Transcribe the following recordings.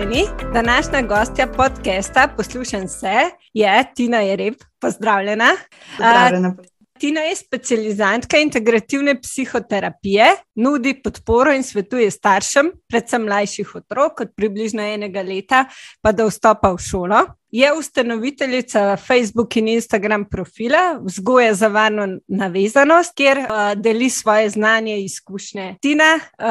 pozdravljeni. Današnja gostja podcasta Poslušam se je Tina Jereb. Pozdravljena. Pozdravljena. Tina je specializantka integrativne psihoterapije, nudi podporo in svetuje staršem, predvsem mlajših otrok, od približno enega leta pa do vstopa v šolo. Je ustanoviteljica Facebook in Instagram profila Vzgoja za varno navezanost, kjer uh, deli svoje znanje in izkušnje. Tina, uh,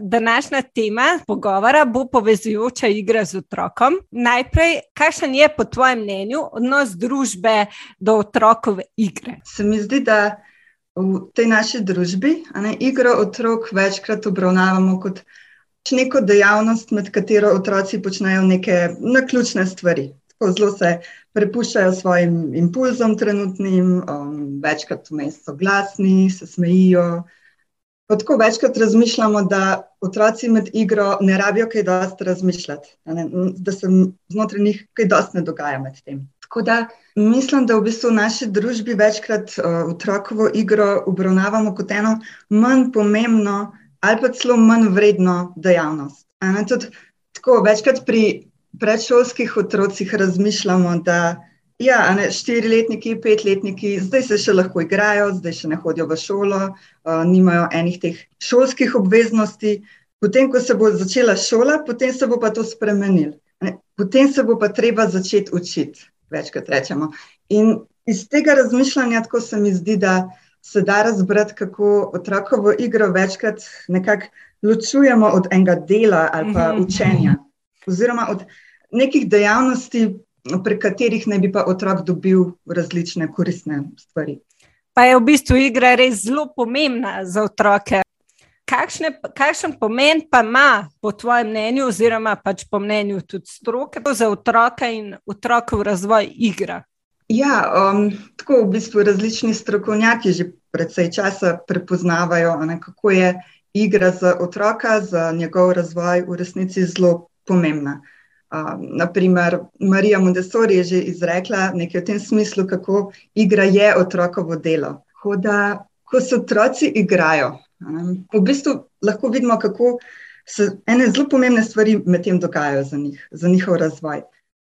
današnja tema pogovora bo povezujoča igra z otrokom. Najprej, kakšen je po tvojem mnenju odnos družbe do otrokove igre? Se mi zdi, da v tej naši družbi ne, igro otrok večkrat obravnavamo kot neko dejavnost, med katero otroci počnejo neke naključne stvari zelo se prepuščajo svojim impulzom, trenutnim, um, večkrat vmes so glasni, se smejijo. Tako večkrat razmišljamo, da otroci med igro ne rabijo kaj dosti razmišljati, ne, da se znotraj njih kaj dosti ne dogaja med tem. Tako da mislim, da v bistvu v naši družbi večkrat uh, otrokovo igro obravnavamo kot eno manj pomembno ali pa celo manj vredno dejavnost. Tudi, tako, večkrat pri predšolskih otrocih razmišljamo, da ja, ne, štiriletniki, petletniki, zdaj se še lahko igrajo, zdaj še ne hodijo v šolo, uh, nimajo enih teh šolskih obveznosti. Potem, ko se bo začela šola, potem se bo pa to spremenil. Ne, potem se bo pa treba začeti učiti, večkrat rečemo. In iz tega razmišljanja, tako se mi zdi, da se da razbrati, kako otrokovo igro večkrat nekako ločujemo od enega dela ali pa mhm. učenja. Oziroma od nekih dejavnosti, prek katerih naj bi pa otrok dobil različne koristne stvari. Pa je v bistvu igra res zelo pomembna za otroke. Kakšne, kakšen pomen pa ima, po tvojem mnenju, oziroma pač po mnenju tudi stroke, za otroka in otrokov razvoj igra? Ja, um, tako v bistvu različni strokovnjaki že predvsej časa prepoznavajo, ne, kako je igra za otroka, za njegov razvoj v resnici zelo pomembna. Um, naprimer, Marija Montessori je že izrekla nekaj v tem smislu, kako igra je otrokovo delo. Hoda, ko se otroci igrajo, um, v bistvu lahko vidimo, kako se ene zelo pomembne stvari med tem dogajajo za njih, za njihov razvoj.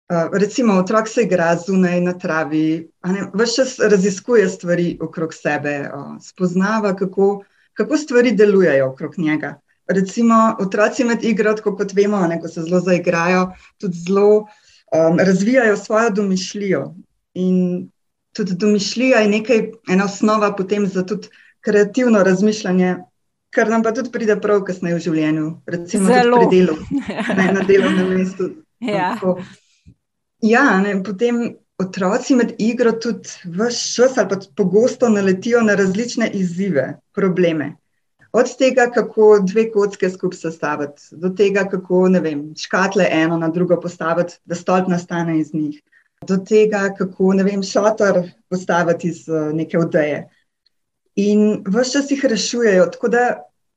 Uh, recimo, otrok se igra zunaj na travi, vse čas raziskuje stvari okrog sebe, uh, spoznava, kako, kako stvari delujejo okrog njega recimo otroci med igro, kot vemo, ne, ko se zelo zaigrajo, tudi zelo um, razvijajo svojo domišljijo. In tudi domišljija je nekaj, ena osnova potem za tudi kreativno razmišljanje, kar nam pa tudi pride prav kasneje v življenju, recimo pri delu, ne, na delovnem mestu. Ja. Ja, ne, potem otroci med igro tudi vse čas ali pa pogosto naletijo na različne izzive, probleme. Od tega, kako dve kocke skupaj sestaviti, do tega, kako vem, škatle eno na drugo postaviti, da stolp nastane iz njih, do tega, kako vem, šotor postaviti iz uh, neke odeje. In vse čas jih rešujejo, tako da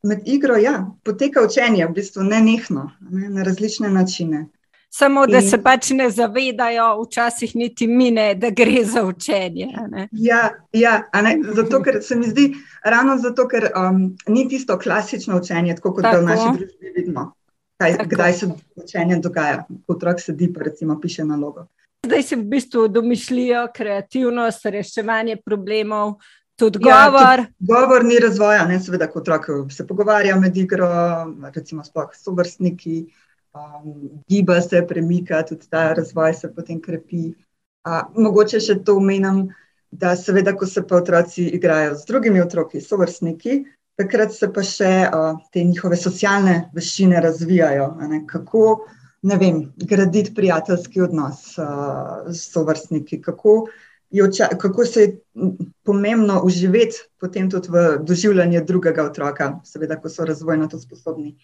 med igro ja, poteka učenje, v bistvu ne nehno, ne, na različne načine. Samo da in, se pač ne zavedajo, včasih niti mine, da gre za učenje. Ja, ja zato, ker se mi zdi, ravno zato, ker um, ni tisto klasično učenje, tako kot tako. v naši družbi vidimo. Kaj, kdaj se učenje dogaja, ko otrok sedi pa recimo piše nalogo. Zdaj se v bistvu domišljajo kreativnost, reševanje problemov, tudi govor. Ja, tudi govor ni razvoja, ne seveda, kot otrok se pogovarja med igro, recimo sploh s sovrstniki um, giba se, premika, tudi ta razvoj se potem krepi. Uh, mogoče še to omenjam, da seveda, ko se pa otroci igrajo z drugimi otroki, so vrstniki, takrat se pa še uh, te njihove socialne veščine razvijajo. Ne, kako ne vem, graditi prijateljski odnos uh, s sovrstniki, kako, oča, kako se je pomembno uživeti potem tudi v doživljanje drugega otroka, seveda, ko so razvojno to sposobni.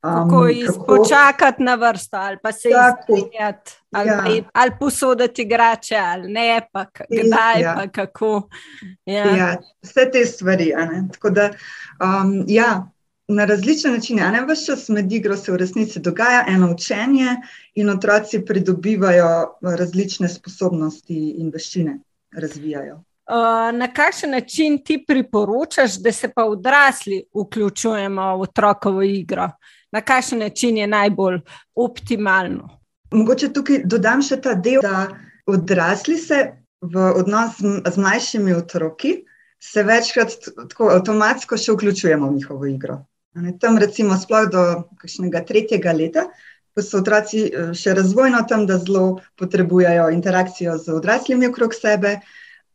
Kako um, počakati na vrsto, ali pa se jih strinjati, ali, ja. ali posoditi igrače, ali ne, pa kdaj, ja. pa kako. Ja. Ja, vse te stvari. Da, um, ja, na različne načine, ne vse čas med igro se v resnici dogaja eno učenje, in otroci pridobivajo različne sposobnosti in veščine, razvijajo. Uh, na kakšen način ti priporočaš, da se pa odrasli vključujemo v otrokovo igro? Na kakšen način je najbolj optimalno. Mogoče tukaj dodam še ta del, da odrasli se v odnos z mlajšimi otroki, se večkrat tako avtomatsko še vključujemo v njihovo igro. Tam, recimo, sploh do kakšnega tretjega leta, ko so otroci eh, še razvojno tam, da zelo potrebujejo interakcijo z odraslimi okrog sebe,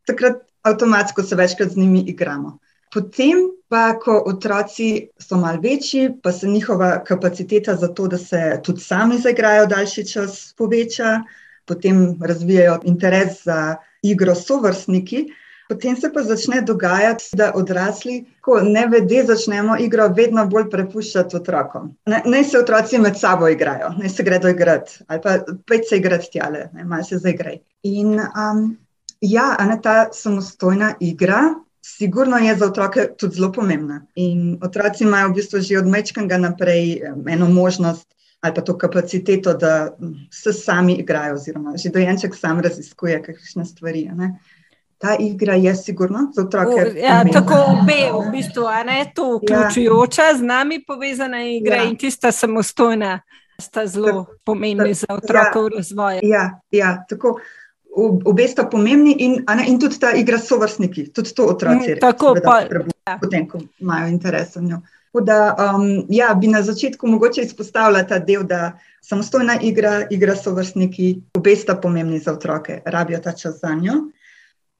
takrat avtomatsko se večkrat z njimi igramo. Potem pa, ko otroci so malo večji, pa se njihova kapaciteta za to, da se tudi sami zaigrajo daljši čas, poveča, potem razvijajo interes za igro sovrstniki. Potem se pa začne dogajati, da odrasli, ko ne vede, začnemo igro vedno bolj prepuščati otrokom. Naj se otroci med sabo igrajo, naj se gredo igrati, ali pa pet se igrati tjale, malo se zaigraj. In um, ja, ne, ta samostojna igra, sigurno je za otroke tudi zelo pomembna. In otroci imajo v bistvu že od mečkanga naprej eno možnost ali pa to kapaciteto, da se sami igrajo, oziroma že dojenček sam raziskuje kakšne stvari. Ne. Ta igra je sigurno za otroke. O, ja, tako obe, v bistvu, ne, to vključujoča, ja. z nami povezana igra ja. in tista samostojna, sta zelo pomembni za otrokov ja. razvoj. Ja, ja, tako obe sta pomembni in, ne, in tudi ta igra s sovrstniki, tudi to otroci. Mm, tako pa. Ja. Potem, ko imajo interes v njo. Da, um, ja, bi na začetku mogoče izpostavila ta del, da samostojna igra, igra so vrstniki, obe sta pomembni za otroke, rabijo ta čas za njo.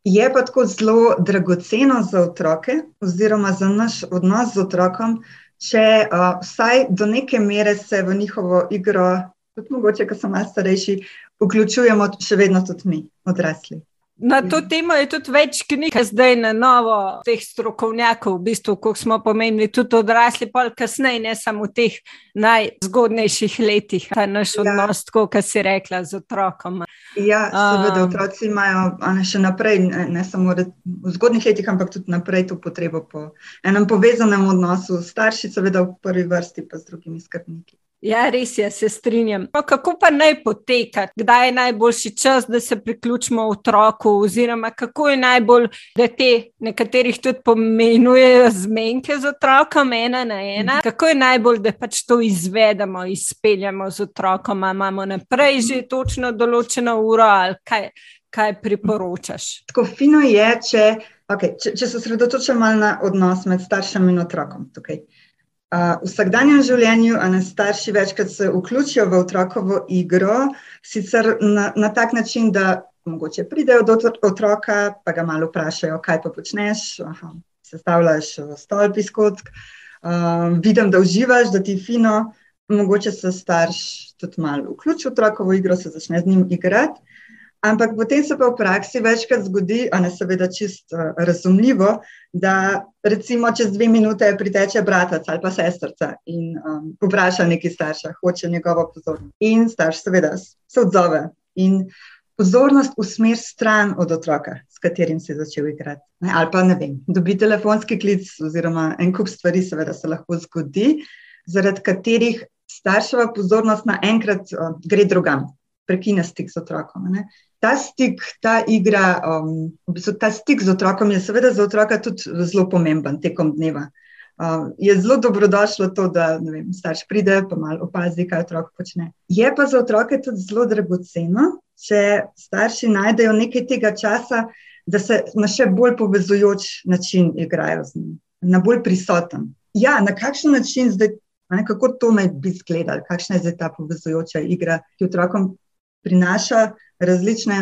Je pa tako zelo dragoceno za otroke, oziroma za naš odnos z otrokom, če uh, vsaj do neke mere se v njihovo igro, tudi mogoče, ko so malo starejši, vključujemo še vedno tudi mi, odrasli. Na to temo je tudi več knjig, zdaj na novo, teh strokovnjakov, v bistvu, kot smo pomenili, tudi odrasli, pa kasneje, ne samo v teh najzgodnejših letih, ta naš ja. odnos, kot si rekla, z otrokom. Ja, seveda, um, otroci imajo še naprej, ne, ne samo v zgodnih letih, ampak tudi naprej to potrebo po enem povezanem odnosu, starši, seveda, v prvi vrsti, pa z drugimi skrbniki. Ja, res je, se strinjam. Pa kako pa naj poteka, kdaj je najboljši čas, da se priključimo otroku, oziroma kako je najbolj, da te nekaterih tudi pomenujejo zmenke z otrokom, ena na ena. Kako je najbolj, da pač to izvedemo, izpeljamo z otrokom, imamo naprej že točno določeno uro ali kaj, kaj priporočaš. Tako fino je, če, okay, če, če se osredotočamo na odnos med staršem in otrokom. Tukaj. V vsakdanjem življenju ne starši večkrat se vključijo v otrokovo igro, sicer na, na tak način, da mogoče pridejo do otroka, pa ga malo vprašajo, kaj pa počneš, aha, sestavljaš stolp iz kock, uh, vidim, da uživaš, da ti je fino, mogoče se starš tudi malo vključi v otrokovo igro, se začne z njim igrati. Ampak potem se pa v praksi večkrat zgodi, a ne seveda čist uh, razumljivo, da recimo čez dve minute priteče bratac ali pa sestrca in um, vpraša neki starša, hoče njegovo pozornost. In starš seveda se odzove in pozornost usmer stran od otroka, s katerim se je začel igrati. Ne, ali pa ne vem, dobi telefonski klic oziroma en kup stvari seveda se lahko zgodi, zaradi katerih starševa pozornost naenkrat uh, gre drugam prekine stik z otrokom. Ne. Ta stik, ta igra, um, v bistvu ta stik z otrokom je seveda za otroka tudi zelo pomemben tekom dneva. Uh, je zelo dobrodošlo to, da vem, starš pride in malo opazi, kaj otrok počne. Je pa za otroke tudi zelo dragoceno, če starši najdejo nekaj tega časa, da se na še bolj povezujoč način igrajo z njim, na bolj prisoten. Ja, na kakšen način zdaj, ne, kako to naj bi izgledalo, kakšna je zdaj ta povezujoča igra, ki otrokom prinaša različne,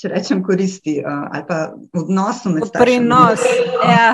če rečem, koristi ali pa odnos med starši. Prinos. Ja.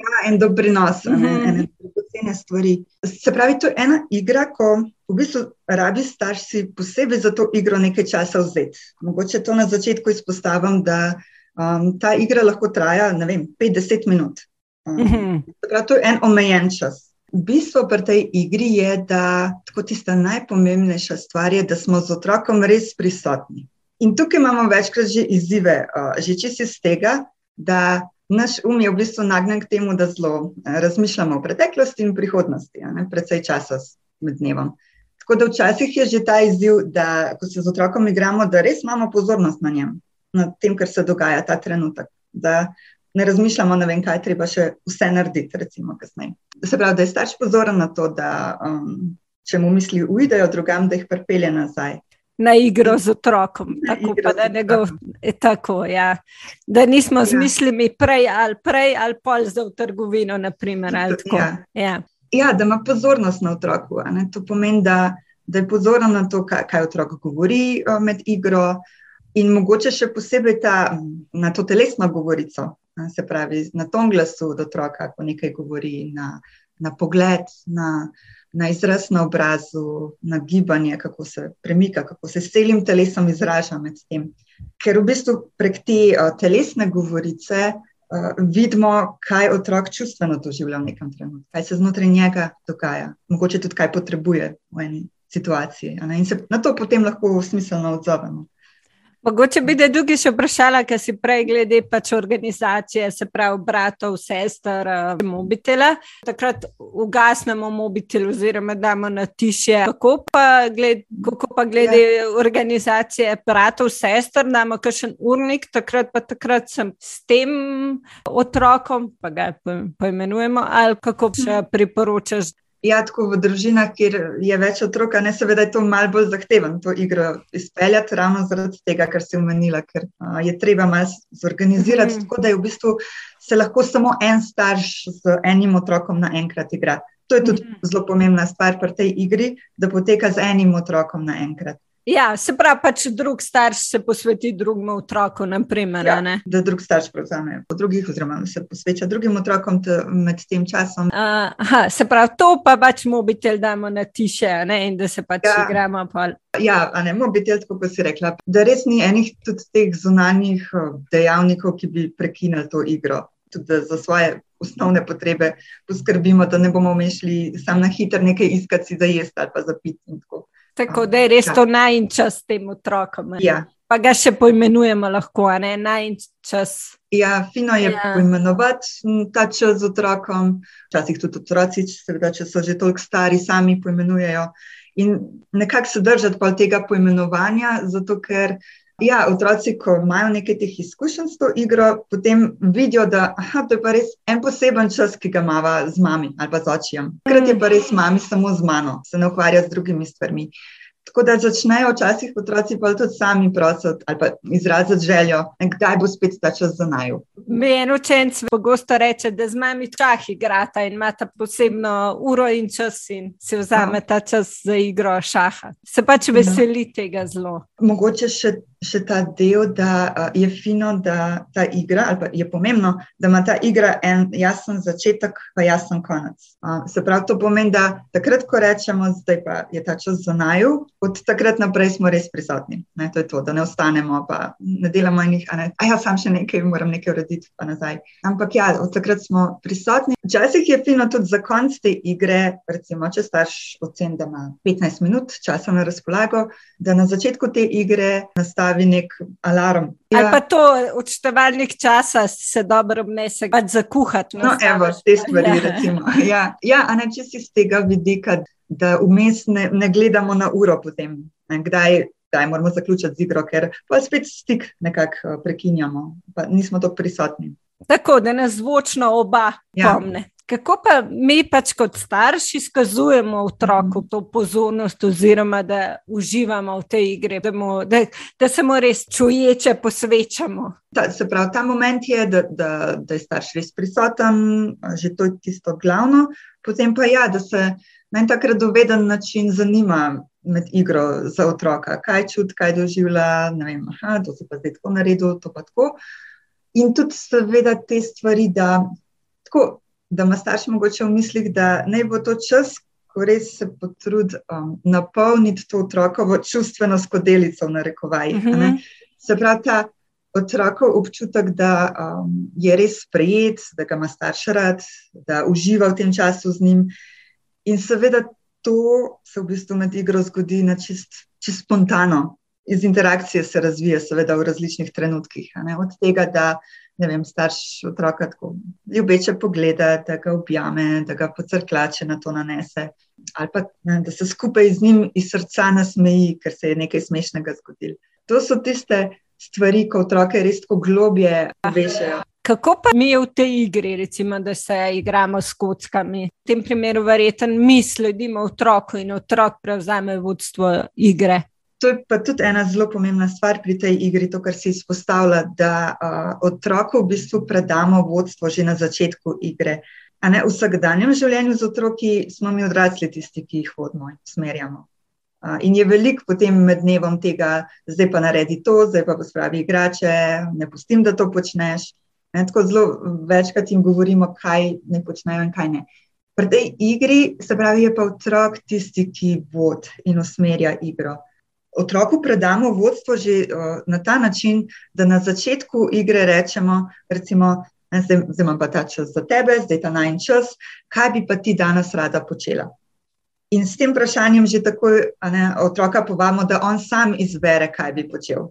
ja, en doprinos, mm -hmm. ene dragocene stvari. Se pravi, to je ena igra, ko v bistvu rabi starš si posebej za to igro nekaj časa vzeti. Mogoče to na začetku izpostavim, da um, ta igra lahko traja, ne vem, 50 minut. Um, mm -hmm. to je en omejen čas. Bistvo pri tej igri je, da tako tista najpomembnejša stvar je, da smo z otrokom res prisotni. In tukaj imamo večkrat že izzive, že čisto iz tega, da naš um je v bistvu nagnjen k temu, da zelo razmišljamo o preteklosti in prihodnosti, predvsej časa med dnevom. Tako da včasih je že ta izziv, da ko se z otrokom igramo, da res imamo pozornost na njem, na tem, kar se dogaja ta trenutek. Da ne razmišljamo, ne vem, kaj treba še vse narediti, recimo, kasneje. Se pravi, da je starš pozoren na to, da um, če mu misli ujdejo drugam, da jih pripelje nazaj. Na igro z otrokom, na tako, pa, da, gov, tako ja. da nismo z ja. mislimi prej ali prej ali pol za v trgovino. Naprimer, ja. Ja. ja, da ima pozornost na otroku. To pomeni, da, da je pozoren na to, kaj, kaj otrok govori med igro, in mogoče še posebej ta, na to telesno govorico, se pravi, na tom glasu od otroka, ko nekaj govori, na, na pogled, na, na izraz na obrazu, na gibanje, kako se premika, kako se s celim telesom izraža med tem. Ker v bistvu prek te uh, telesne govorice uh, vidimo, kaj otrok čustveno doživlja v nekem trenutku, kaj se znotraj njega dogaja, mogoče tudi kaj potrebuje v eni situaciji. In se na to potem lahko smiselno odzovemo. Mogoče bi te drugi še vprašala, kaj si prej glede pač organizacije, se pravi, bratov, sester, uh, mobitela. Takrat ugasnemo mobitel oziroma damo na tišje. Kako pa, gled, kako pa glede ja. organizacije bratov, sester, damo kakšen urnik, takrat pa takrat sem s tem otrokom, pa ga poimenujemo, ali kako še priporočaš, Ja, tako v družinah, kjer je več otrok, ne seveda je to malo bolj zahtevno, to igro izpeljati, ravno zaradi tega, kar si omenila, ker a, je treba malo zorganizirati, mm -hmm. tako da je v bistvu se lahko samo en starš z enim otrokom naenkrat igra. To je tudi mm -hmm. zelo pomembna stvar pri tej igri, da poteka z enim otrokom naenkrat. Ja, se pravi, pač drug starš se posveti drugemu otroku. Naprimer, ja, da drug starš prevzame po drugih, oziroma se posveča drugim otrokom med tem časom. Aha, se pravi, to pa pač mobitel damo na tiše ne, in da se pač ja. igramo. Pol. Ja, ne, mobitel, kot si rekla, da res ni enih tudi teh zunanjih dejavnikov, ki bi prekinili to igro. Tudi za svoje osnovne potrebe poskrbimo, da ne bomo mešli samo na hitro nekaj iskati za jesti ali pa za piti. Tako da je res to najčas tem otrokom. Ja. Pa ga še poimenujemo lahko, ne najčas. Ja, fino je ja. poimenovati ta čas z otrokom. Včasih tudi otroci, seveda, če so že toliko stari, sami poimenujejo. In nekako se držati tega poimenovanja, zato ker Ja, otroci, ko imajo nekaj teh izkušenj s to igro, potem vidijo, da aha, to je pa res en poseben čas, ki ga ima z mami ali pa z očijem. Hkrati je pa res mami samo z mano, se ne ukvarja z drugimi stvarmi. Tako da začnejo včasih otroci pa tudi sami prositi ali pa izraziti željo, kdaj bo spet ta čas za naju. Mi en učenc pogosto reče, da z mami čah igrata in imata posebno uro in čas in si vzame ta čas za igro šaha. Se pač veseli tega zelo. Mogoče še še ta del, da uh, je fino, da ta igra, ali pa je pomembno, da ima ta igra en jasen začetek, pa jasen konec. Uh, se pravi, to pomeni, da takrat, ko rečemo, da je ta čas za naju, od takrat naprej smo res prisotni. Ne, to je to, da ne ostanemo, pa ne delamo enih, a, ne, a ja, sam še nekaj, moram nekaj urediti, pa nazaj. Ampak ja, od takrat smo prisotni. Včasih je fino tudi za konc te igre, recimo, če starš ocen, da ima 15 minut časa na razpolago, da na začetku te igre nastavi pojavi nek alarm. Ja. Ali pa to odštevalnik časa se dobro obnese, pač za kuhati. No, evo, te stvari. Ja, ja, ja a ne če si z tega vidika, da vmes ne, ne gledamo na uro potem, ne, kdaj. Da, moramo zaključiti z igro, ker pa spet stik nekako eh, prekinjamo, pa nismo tako prisotni. Tako da nas zvočno oba ja. pomne. Kako pa mi, pač kot starši, izkazujemo otroku to pozornost, oziroma da uživamo v tej igri, da, mu, da, da se mu res čuječe posvečamo? Ta, se pravi, ta moment je, da, da, da je starš res prisoten, že to je tisto glavno. Potem pa ja, da se na en tak radoveden način zanima med igro za otroka, kaj čuti, kaj doživlja. Ne vem, aha, to se pa zdaj tako naredil, to pa tako. In tudi, seveda, te stvari, da tako da ima starš mogoče v mislih, da naj bo to čas, ko res se potrudi um, napolniti to otrokovo čustveno skodelico, na rekovaj. Uh -huh. Se pravi, ta otrokov občutek, da um, je res sprejet, da ga ima starš rad, da uživa v tem času z njim. In seveda to se v bistvu med igro zgodi na čist, čist spontano. Iz interakcije se razvija, seveda, v različnih trenutkih. Od tega, da ne vem, starš otroka tako ljubeče pogleda, da ga objame, da ga pocrklače na to nanese. Ali pa ne, da se skupaj z njim iz srca nasmeji, ker se je nekaj smešnega zgodilo. To so tiste stvari, ko otroke res tako globje vešajo. Kako pa mi v tej igri, recimo, da se igramo s kockami? V tem primeru, verjeten, mi sledimo otroku in otrok prevzame vodstvo igre. To je pa tudi ena zelo pomembna stvar pri tej igri, to, kar si izpostavlja, da uh, otroku v bistvu predamo vodstvo že na začetku igre. Ne, v vsakdanjem življenju z otroki smo mi odrasli tisti, ki jih vodimo in usmerjamo. Uh, in je veliko potem med dnevom tega, zdaj pa naredi to, zdaj pa pospravi igrače, ne pustim, da to počneš. Ne, tako zelo večkrat jim govorimo, kaj ne počnejo in kaj ne. Pri tej igri, se pravi, je pa otrok tisti, ki vodi in usmerja igro. Otroku predamo vodstvo že uh, na ta način, da na začetku igre rečemo, recimo, zdaj, zdaj imam pa ta čas za tebe, zdaj ta najn čas, kaj bi pa ti danes rada počela. In s tem vprašanjem že takoj ne, otroka povamo, da on sam izbere, kaj bi počel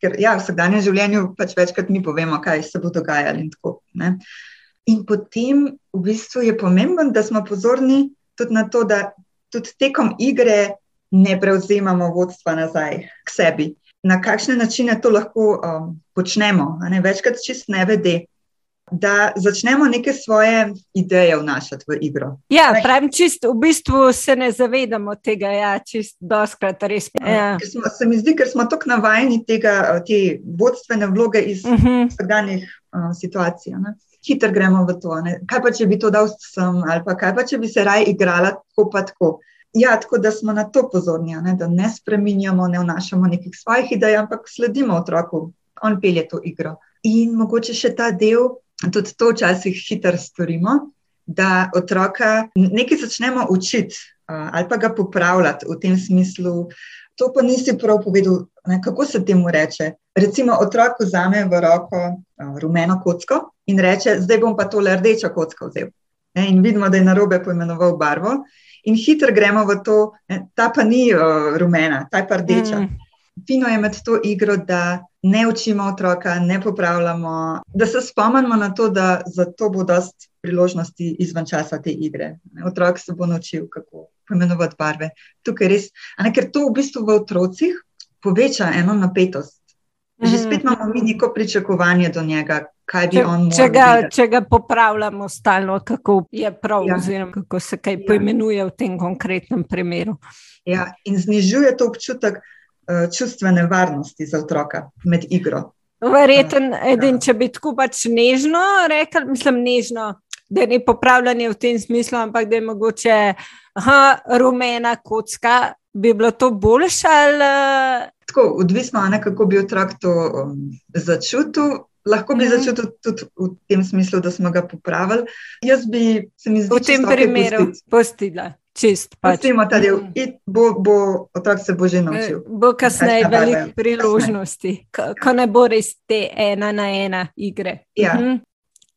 ker ja, v vsakdanjem življenju pač večkrat mi povemo, kaj se bo dogajalo. In, tako, in potem v bistvu je pomembno, da smo pozorni tudi na to, da tudi tekom igre ne prevzemamo vodstva nazaj k sebi. Na kakšne načine to lahko um, počnemo, večkrat čist ne vede da začnemo neke svoje ideje vnašati v igro. Ja, pravim, čist v bistvu se ne zavedamo tega, ja, čist doskrat res. Ja. ja. Smo, se mi zdi, ker smo tako navajeni tega, te vodstvene vloge iz uh mhm. -huh. vsakdanjih uh, situacij. Ne? Hitro gremo v to. Ne? Kaj pa, če bi to dal sem, ali pa kaj pa, če bi se raj igrala tako pa tako. Ja, tako da smo na to pozorni, ne? da ne spreminjamo, ne vnašamo nekih svojih idej, ampak sledimo otroku, on pelje to igro. In mogoče še ta del, tudi to včasih hitro storimo, da otroka nekaj začnemo učiti ali pa ga popravljati v tem smislu. To pa nisi prav povedal, ne, kako se temu reče. Recimo, otrok vzame v roko rumeno kocko in reče: Zdaj bom pa tole rdečo kocko vzel. Ne, in vidimo, da je na robe poimenoval barvo, in hitro gremo v to, ne, ta pa ni uh, rumena, ta je pa rdeča. Mm. Fino je med to igro, da ne učimo otroka, ne popravljamo, da se spomnimo na to, da za to bo dost priložnosti izven časa te igre. Otrok se bo naučil, kako poimenovati barve. Tukaj res, ne, ker to v bistvu v otrocih poveča eno napetost. Že mhm. spet imamo mi neko pričakovanje do njega, kaj bi če, on če ga, če ga popravljamo stalno, kako je prav, ja. oziroma kako se kaj ja. poimenuje v tem konkretnem primeru. Ja, in znižuje to občutek, Eh, čustvene varnosti za otroka med igro. Verjeten, ja. edin, če bi tako pač nežno rekel, mislim, nežno, da ni popravljanje v tem smislu, ampak da je mogoče aha, rumena kocka, bi bilo to boljše. Ali... Tako, odvisno je, kako bi otrok to um, začutil. Lahko bi mm. začutil tudi v tem smislu, da smo ga popravili. Jaz bi se mi zdelo, da je to v tem primeru postila čist. Pač. Ta del, mm. bo, bo, otrok se bo že naučil. Bo kasneje veliko priložnosti, ko, ko ne bo res te ena na ena igre. Ja. Mhm.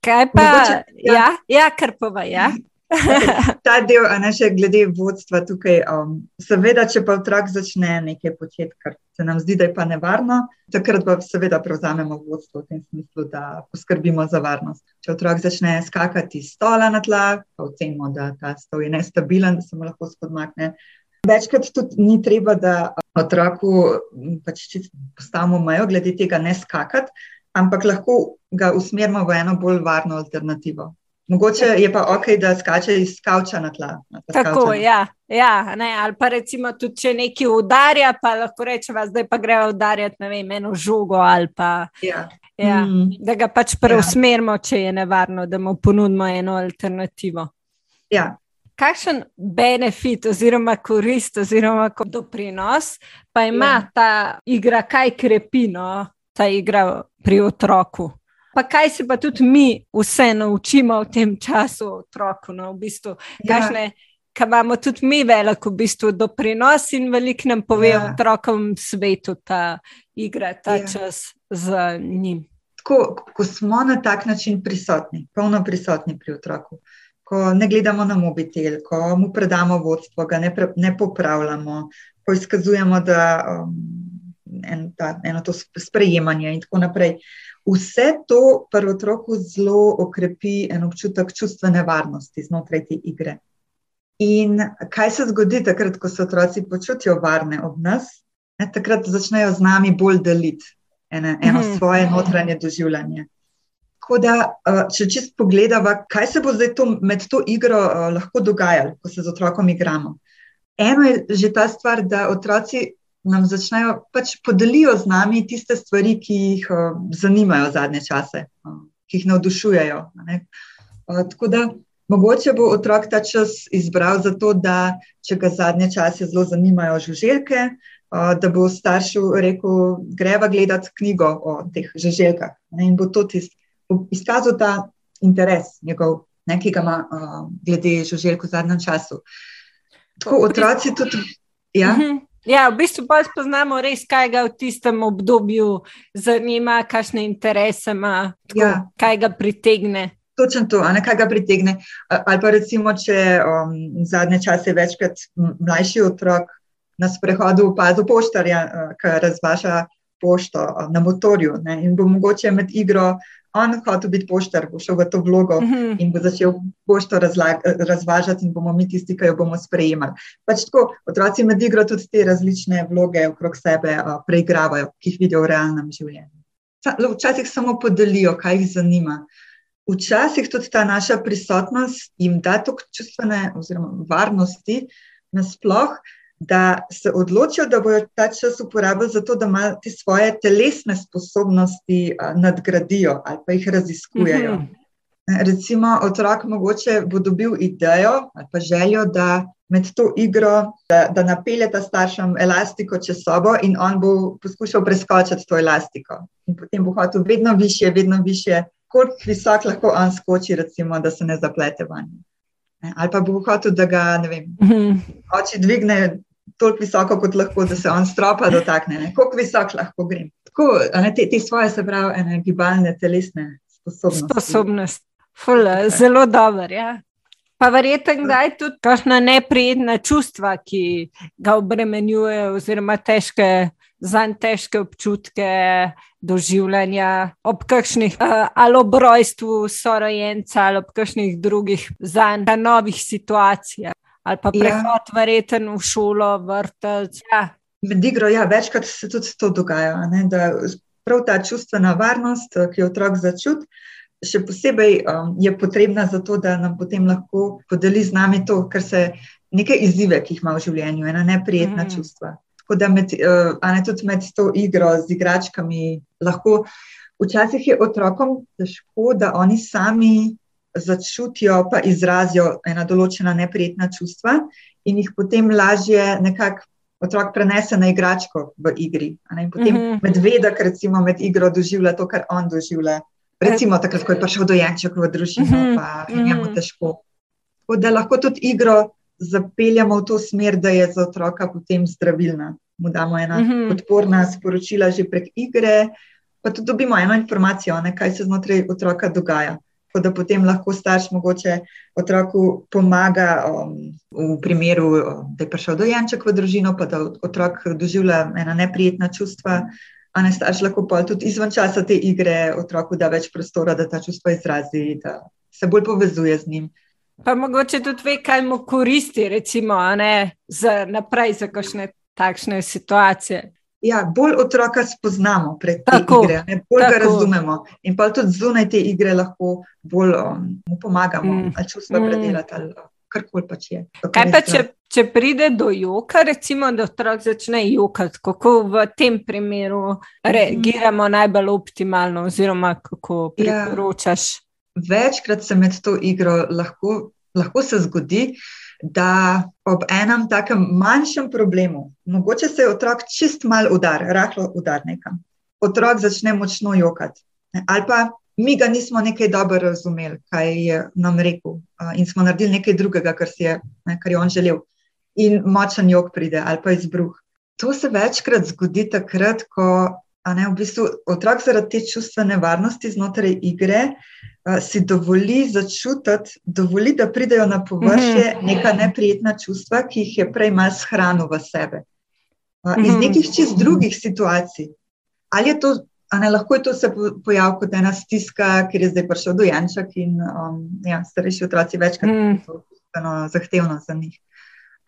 Kaj pa, Mogoče, ja, ja, ja kar je. Ja? Ta del, a ne še glede vodstva tukaj. Um, seveda, če pa otrok začne nekaj početi, kar se nam zdi, da je pa nevarno, takrat pa seveda prevzamemo vodstvo v tem smislu, da poskrbimo za varnost. Če otrok začne skakati iz stola na tla, pa ocenimo, da ta stol je nestabilen, da se mu lahko spodmakne. Večkrat tudi ni treba, da otroku pač postavimo mejo glede tega ne skakati, ampak lahko ga usmerimo v eno bolj varno alternativo. Mogoče je pa ok, da skače iz kavča na tla. Tako, ja. ja ne, ali pa recimo tudi, če nekaj udarja, pa lahko rečemo, zdaj pa grejo udarjati, ne vem, eno žogo ali pa. Ja. Ja, mm. Da ga pač preusmerimo, ja. če je nevarno, da mu ponudimo eno alternativo. Ja. Kakšen benefit oziroma korist oziroma doprinos pa ima ja. ta igra, kaj krepi no, ta igra pri otroku? Pa kaj se pa tudi mi vse naučimo v tem času otroku? No, v bistvu, kakšne, ja. Kaj imamo tudi mi veliko v bistvu doprinos in veliko nam pove ja. otrokom svetu ta igra, ta ja. čas z njim. Tako, ko smo na tak način prisotni, polno prisotni pri otroku, ko ne gledamo na mobitel, ko mu predamo vodstvo, ga ne, pre, ne popravljamo, ko izkazujemo, da um, en, ta, eno to sprejemanje in tako naprej. Vse to pri otroku zelo okrepi en občutek čustvene varnosti znotraj te igre. In kaj se zgodi takrat, ko se otroci počutijo varne ob nas? Ne, takrat začnejo z nami bolj deliti ene, eno mhm. svoje notranje doživljanje. Tako da, če čisto pogledamo, kaj se bo zdaj to, med to igro lahko dogajalo, ko se z otrokom igramo. Eno je že ta stvar, da otroci nam začnejo pač podelijo z nami tiste stvari, ki jih zanimajo zadnje čase, ki jih navdušujejo. Tako da, mogoče bo otrok ta čas izbral zato, da če ga zadnje čase zelo zanimajo žuželke, da bo staršu rekel, greva gledati knjigo o teh žuželkah. In bo to tisti izkazal ta interes njegov, ne, ki ga ima uh, glede žuželk v zadnjem času. Tako otroci tudi. Ja? Mhm. Ja, v bistvu pa spoznamo res, kaj ga v tistem obdobju zanima, kakšne interese ima, tako, ja. kaj ga pritegne. Točno to, ne, kaj ga pritegne. Ali pa recimo, če um, zadnje čase večkrat mlajši otrok na sprehodu opazil poštarja, uh, ki razvaža pošto uh, na motorju ne, in bo mogoče med igro on hotel biti poštar, bo šel v to vlogo mhm. -huh. in bo začel pošto razvažati, in bomo mi tisti, ki jo bomo sprejemali. Pač tako, otroci med igro tudi te različne vloge okrog sebe uh, preigravajo, ki jih vidijo v realnem življenju. Včasih samo podelijo, kaj jih zanima. Včasih tudi ta naša prisotnost jim da toliko čustvene oziroma varnosti, nasploh, da se odločijo, da bodo ta čas uporabili za to, da imajo te svoje telesne sposobnosti nadgradijo ali pa jih raziskujejo. Mm -hmm. Recimo, otrok mogoče bo dobil idejo ali pa željo, da med to igro, da, da napelje ta staršem elastiko čez sobo in on bo poskušal preskočiti to elastiko. In potem bo hotel vedno više, vedno više, koliko visok lahko on skoči, recimo, da se ne zaplete vanj. Ali pa bo hotel, da ga vem, -hmm. oči dvigne toliko visoko, kot lahko, da se on stropa dotakne. Kako visok lahko grem. Tako, ne, te, te svoje, se pravi, ene gibalne telesne sposobnosti. Sposobnost. Ful, zelo dober. Ja. Pa verjetno, da je tudi kakšna neprijetna čustva, ki ga obremenjujejo, oziroma težke, zanj težke občutke doživljanja ob kakšnih, uh, ali ob rojstvu sorojenca, ali ob kakšnih drugih zanj novih situacijah ali pa ja. prehod, ja. verjeten v šolo, vrtec. Ja. Med igro, ja, večkrat se tudi to dogaja. Ne, prav ta čustvena varnost, ki jo otrok začuti, še posebej um, je potrebna za to, da nam potem lahko podeli z nami to, kar se nekaj izzive, ki jih ima v življenju, ena neprijetna mm. čustva. Tako da med, uh, ne, tudi med to igro z igračkami lahko. Včasih je otrokom težko, da oni sami začutijo, pa izrazijo ena določena neprijetna čustva in jih potem lažje nekako otrok prenese na igračko v igri. In potem mm -hmm. medveda, ki recimo med igro doživlja to, kar on doživlja. Recimo takrat, ko je prišel dojenček v družino, mm -hmm. pa je njemu mhm. težko. Tako da lahko tudi igro zapeljamo v to smer, da je za otroka potem zdravilna. Mu damo ena mm -hmm. podporna sporočila že prek igre, pa tudi dobimo eno informacijo, ne, kaj se znotraj otroka dogaja da potem lahko starš mogoče otroku pomaga um, v primeru, um, da je prišel dojenček v družino, pa da otrok doživlja ena neprijetna čustva. A ne starš lahko pa tudi izven časa te igre otroku da več prostora, da ta čustva izrazi, da se bolj povezuje z njim. Pa mogoče tudi ve, kaj mu koristi, recimo, ne, za naprej za kakšne takšne situacije ja, bolj otroka spoznamo prek te tako, igre, ne, bolj tako. ga razumemo. In pa tudi zunaj te igre lahko bolj um, mu pomagamo, mm. ali čustva mm. predelati, ali karkoli pač je. Kaj pa, če, če pride do joka, recimo, da otrok začne jokati, kako v tem primeru reagiramo mm. najbolj optimalno, oziroma kako ja. priporočaš? Ja, večkrat se med to igro lahko, lahko se zgodi, da ob enem takem manjšem problemu, mogoče se je otrok čist mal udar, rahlo udar nekam, otrok začne močno jokati. Ali pa mi ga nismo nekaj dobro razumeli, kaj je nam rekel, in smo naredili nekaj drugega, kar, je, ne, kar je on želel. In močen jok pride, ali pa izbruh. To se večkrat zgodi takrat, ko ne, v bistvu otrok zaradi te čustvene varnosti znotraj igre si dovoli začutiti, dovoli, da pridejo na površje mhm. neka neprijetna čustva, ki jih je prej malo shranil v sebe. Iz mhm. nekih čist drugih situacij. Ali je to, ne, lahko je to se pojavilo kot ena stiska, ker je zdaj prišel dojenček in um, ja, starejši otroci večkrat mm. to zahtevno za njih.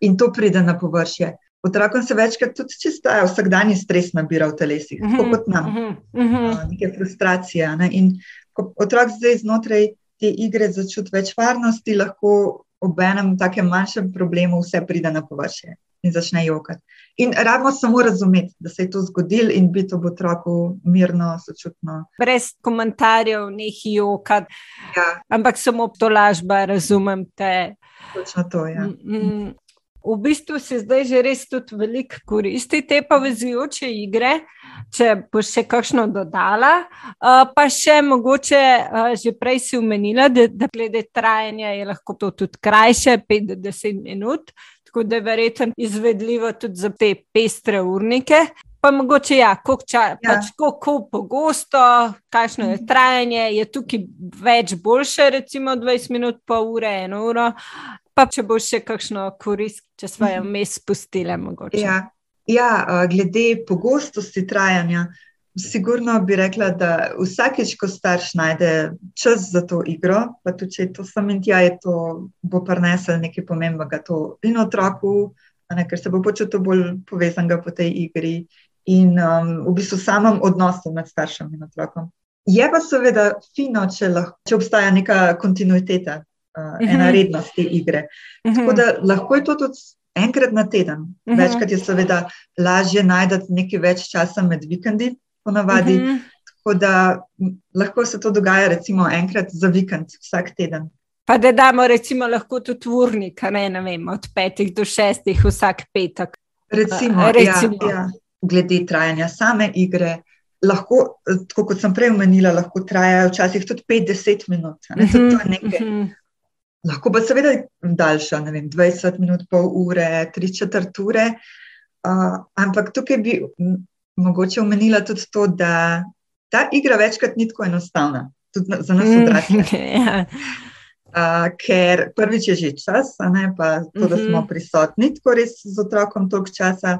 In to pride na površje. Otrokom se večkrat tudi čisto vsakdanji stres nabira v telesih, mm -hmm. kot nam, mm -hmm. neke frustracije. Ne? In ko otrok zdaj znotraj te igre začuti več varnosti, lahko ob enem takem manjšem problemu vse pride na površje in začne jokati. In rabimo samo razumeti, da se je to zgodilo in biti ob otroku mirno, sočutno. Brez komentarjev, nehi jokati. Ja. Ampak samo to lažba, razumem te. Točno to je. Ja. Mm, mm. V bistvu se zdaj že res tudi veliko koristi te povezujoče igre. Če boš še kakšno dodala, pa še mogoče že prej si umenila, da, da glede trajanja je lahko to tudi krajše, 5 do 10 minut tako da je verjetno izvedljivo tudi za te pestre urnike. Pa mogoče, ja, koliko ja. pač, pogosto, kakšno je trajanje, je tukaj več boljše, recimo 20 minut, pol ure, eno uro. Pa če boš še kakšno korist, če smo jo vmes mhm. spustili. Ja. ja, glede pogostosti trajanja, Sigurno bi rekla, da vsakeč, ko starš najde čas za to igro, pa tudi če je to samo in tja, to bo prinesel nekaj pomembnega in otroku, ne, ker se bo počutil bolj povezanega po tej igri in um, v bistvu samem odnosu med staršem in otrokom. Je pa seveda fino, če, lahko, če obstaja neka kontinuiteta, uh, uh -huh. ena rednost te igre. Uh -huh. Tako da lahko je to tudi enkrat na teden. Uh -huh. Večkrat je seveda lažje najti nekaj več časa med vikendi ponavadi. Uh mhm. -huh. Tako da lahko se to dogaja, recimo, enkrat za vikend, vsak teden. Pa da damo, recimo, lahko tudi urnik, ne, ne vem, od petih do šestih, vsak petek. Recimo, uh, recimo. Ja, ja. glede trajanja same igre. Lahko, tako kot sem prej omenila, lahko trajajo včasih tudi 5-10 minut. Ne, uh -huh, uh -huh. Lahko pa seveda daljša, ne vem, 20 minut, pol ure, 3-4 ure. Uh, ampak tukaj bi mogoče omenila tudi to, da ta igra večkrat ni tako enostavna, tudi za nas mhm. odrasle. ja. uh, ker prvič je že čas, ne, pa to, da smo mhm. prisotni, tako res z otrokom toliko časa.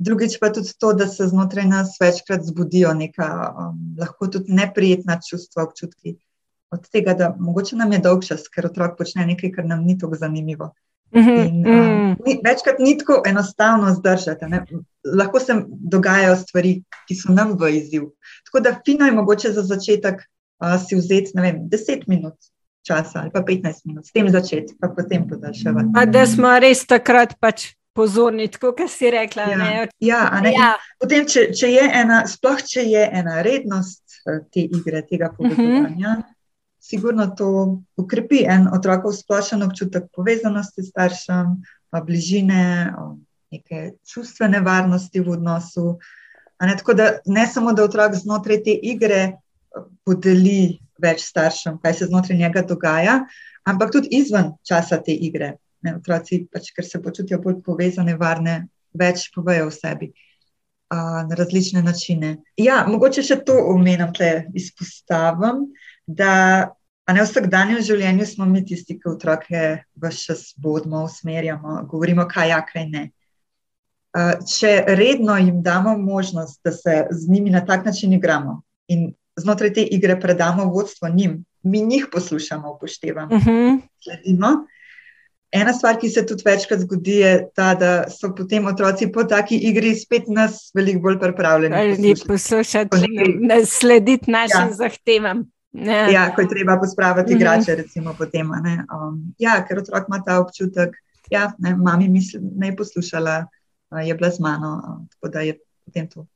Drugič pa tudi to, da se znotraj nas večkrat zbudijo neka, um, lahko tudi neprijetna čustva, občutki. Od tega, da mogoče nam je dolg čas, ker otrok počne nekaj, kar nam ni tako zanimivo. Mhm, In, um, ni, večkrat ni tako enostavno zdržati. Ne? Lahko se dogajajo stvari, ki so nam v izziv. Tako da fino je mogoče za začetek uh, si vzeti vem, 10 minut časa ali pa 15 minut, s tem začeti, pa potem podaljševati. Pa da smo res takrat pač. Pozorni, tako kot si rekla. Ja, ja, ja. Potem, če, če je ena, sploh če je ena rednost te igre, tega mhm. povezovanja, uh -huh sigurno to ukrepi en otrokov splošen občutek povezanosti s staršem, bližine, neke čustvene varnosti v odnosu. Ne, tako da ne samo, da otrok znotraj te igre podeli več staršem, kaj se znotraj njega dogaja, ampak tudi izven časa te igre. Ne, otroci, pač, ker se počutijo bolj povezane, varne, več povejo o sebi. Uh, na različne načine. Ja, mogoče še to omenim, da izpostavim, da ne v vsakdanjem življenju smo mi tisti, ki otroke vse čas vodimo, usmerjamo, govorimo, kaj je, ja, kaj ne. Če redno jim damo možnost, da se z njimi na tak način igramo in znotraj te igre predamo vodstvo njim, mi njih poslušamo, upoštevamo, uh mhm. -huh. sledimo. Ena stvar, ki se tudi večkrat zgodi, je ta, da so potem otroci po taki igri spet nas veliko bolj pripravljeni. Poslušati, poslušati slediti našim ja. zahtevam. Ja. ja, ko je treba pospraviti mhm. igrače, recimo, potem. Um, ja, ker otrok ima ta občutek, da ja, je mami misli, ne poslušala, uh, je bila z mano. Uh, tako da je potem to.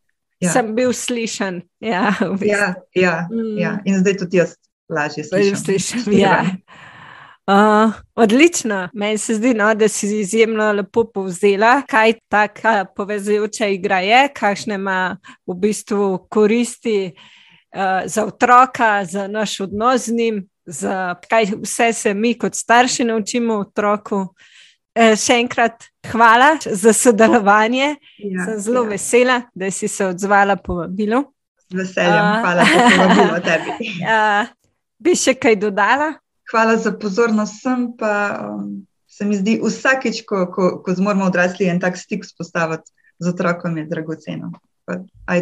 Ja. Sem bil slišen. Ja, ja, ja, mm. ja. in zdaj tudi jaz lažje slišim. slišim ja. Uh, odlično, meni se zdi, no, da si izjemno lepo povzela, kaj ta povezujoča igra je, kakšne ima v bistvu koristi. Eh, za otroka, za naš odnos z njim, za kaj vse se mi kot starši naučimo otroku. Eh, še enkrat hvala za sodelovanje. Ja, Sem zelo ja. vesela, da si se odzvala po vabilu. Z veseljem, uh, hvala za povabilo tebi. Uh, bi še kaj dodala? Hvala za pozornost. Sem pa um, se mi zdi, vsakeč, ko, ko, ko zmoramo odrasli en tak stik spostaviti z otrokom, je dragoceno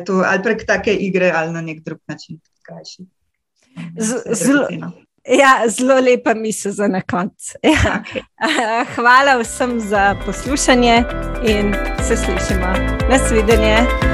to, ali prek take igre, ali na nek drug način. Zelo, ja, zelo lepa misel za na koncu. Ja. Okay. Hvala vsem za poslušanje in se slišimo. Nasvidenje.